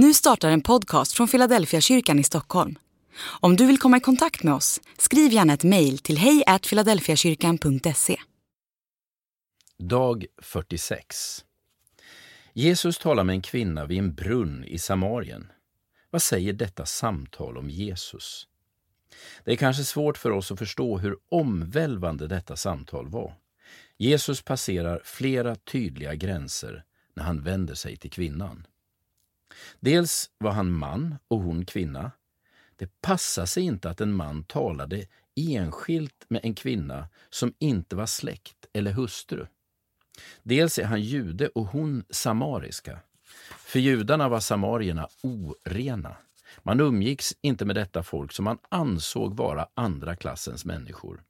Nu startar en podcast från Philadelphia kyrkan i Stockholm. Om du vill komma i kontakt med oss, skriv gärna ett mejl till hejfiladelfiakyrkan.se. Dag 46 Jesus talar med en kvinna vid en brunn i Samarien. Vad säger detta samtal om Jesus? Det är kanske svårt för oss att förstå hur omvälvande detta samtal var. Jesus passerar flera tydliga gränser när han vänder sig till kvinnan. Dels var han man och hon kvinna. Det passade sig inte att en man talade enskilt med en kvinna som inte var släkt eller hustru. Dels är han jude och hon samariska. För judarna var samarierna orena. Man umgicks inte med detta folk som man ansåg vara andra klassens människor.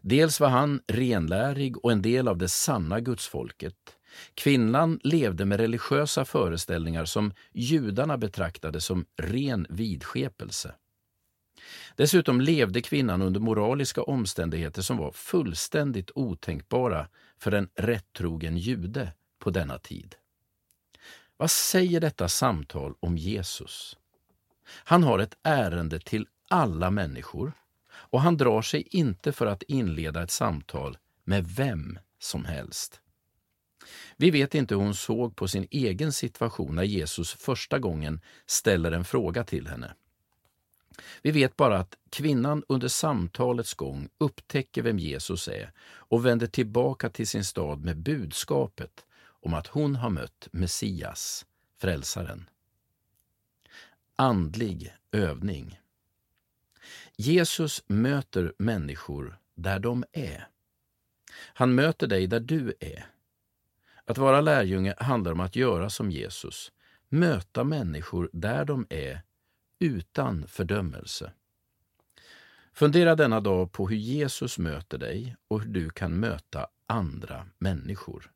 Dels var han renlärig och en del av det sanna gudsfolket. Kvinnan levde med religiösa föreställningar som judarna betraktade som ren vidskepelse. Dessutom levde kvinnan under moraliska omständigheter som var fullständigt otänkbara för en rättrogen jude på denna tid. Vad säger detta samtal om Jesus? Han har ett ärende till alla människor och han drar sig inte för att inleda ett samtal med vem som helst. Vi vet inte hur hon såg på sin egen situation när Jesus första gången ställer en fråga till henne. Vi vet bara att kvinnan under samtalets gång upptäcker vem Jesus är och vänder tillbaka till sin stad med budskapet om att hon har mött Messias, Frälsaren. Andlig övning. Jesus möter människor där de är. Han möter dig där du är. Att vara lärjunge handlar om att göra som Jesus, möta människor där de är, utan fördömelse. Fundera denna dag på hur Jesus möter dig och hur du kan möta andra människor.